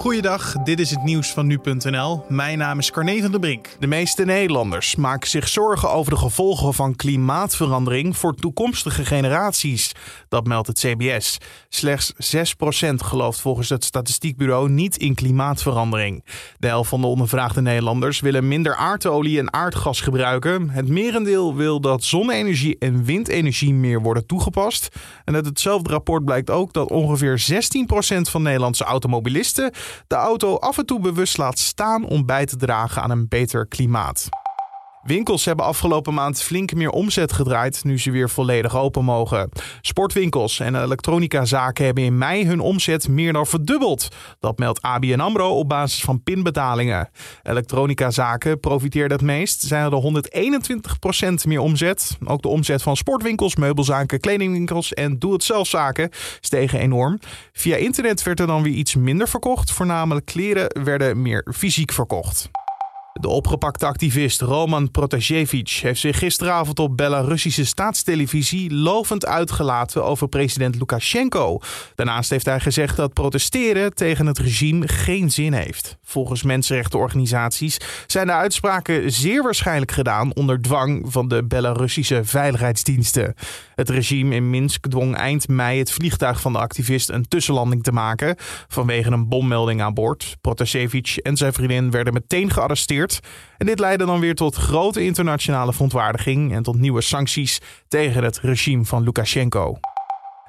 Goeiedag, dit is het nieuws van nu.nl. Mijn naam is Carne van der Brink. De meeste Nederlanders maken zich zorgen over de gevolgen van klimaatverandering voor toekomstige generaties. Dat meldt het CBS. Slechts 6% gelooft volgens het statistiekbureau niet in klimaatverandering. De helft van de ondervraagde Nederlanders willen minder aardolie en aardgas gebruiken. Het merendeel wil dat zonne-energie en windenergie meer worden toegepast. En uit hetzelfde rapport blijkt ook dat ongeveer 16% van Nederlandse automobilisten de auto af en toe bewust laat staan om bij te dragen aan een beter klimaat. Winkels hebben afgelopen maand flink meer omzet gedraaid nu ze weer volledig open mogen. Sportwinkels en elektronicazaken hebben in mei hun omzet meer dan verdubbeld. Dat meldt ABN AMRO op basis van pinbetalingen. Elektronicazaken profiteerden het meest. Zij hadden 121% meer omzet. Ook de omzet van sportwinkels, meubelzaken, kledingwinkels en doe-het-zelfzaken stegen enorm. Via internet werd er dan weer iets minder verkocht. Voornamelijk kleren werden meer fysiek verkocht. De opgepakte activist Roman Protasevich heeft zich gisteravond op Belarussische staatstelevisie lovend uitgelaten over president Lukashenko. Daarnaast heeft hij gezegd dat protesteren tegen het regime geen zin heeft. Volgens mensenrechtenorganisaties zijn de uitspraken zeer waarschijnlijk gedaan onder dwang van de Belarussische veiligheidsdiensten. Het regime in Minsk dwong eind mei het vliegtuig van de activist een tussenlanding te maken vanwege een bommelding aan boord. Protasevich en zijn vriendin werden meteen gearresteerd en dit leidde dan weer tot grote internationale verontwaardiging en tot nieuwe sancties tegen het regime van Lukashenko.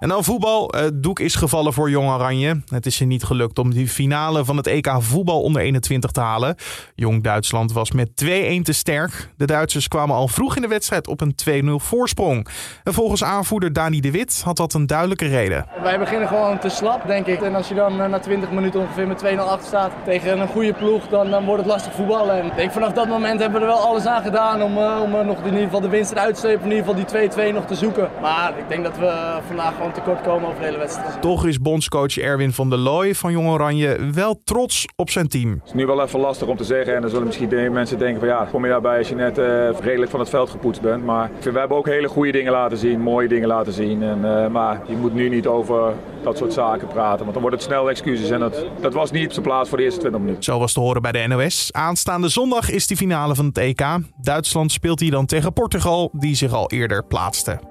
En dan voetbal. Het doek is gevallen voor Jong Oranje. Het is er niet gelukt om de finale van het EK voetbal onder 21 te halen. Jong Duitsland was met 2-1 te sterk. De Duitsers kwamen al vroeg in de wedstrijd op een 2-0 voorsprong. En volgens aanvoerder Dani de Wit had dat een duidelijke reden. Wij beginnen gewoon te slap, denk ik. En als je dan eh, na 20 minuten ongeveer met 2-0 achter staat tegen een goede ploeg, dan, dan wordt het lastig voetballen. En ik denk, vanaf dat moment hebben we er wel alles aan gedaan om, uh, om nog in ieder geval de winst eruit te slepen. In ieder geval die 2-2 nog te zoeken. Maar ik denk dat we vandaag gewoon tekort komen over de hele wedstrijd. Toch is bondscoach Erwin van der Looy van Jong Oranje wel trots op zijn team. Het is nu wel even lastig om te zeggen en dan zullen misschien mensen denken van ja, kom je daarbij als je net uh, redelijk van het veld gepoetst bent. Maar ik vind, we hebben ook hele goede dingen laten zien, mooie dingen laten zien. En, uh, maar je moet nu niet over dat soort zaken praten, want dan wordt het snel excuses en dat, dat was niet op zijn plaats voor de eerste 20 minuten. Zo was te horen bij de NOS. Aanstaande zondag is de finale van het EK. Duitsland speelt hier dan tegen Portugal, die zich al eerder plaatste.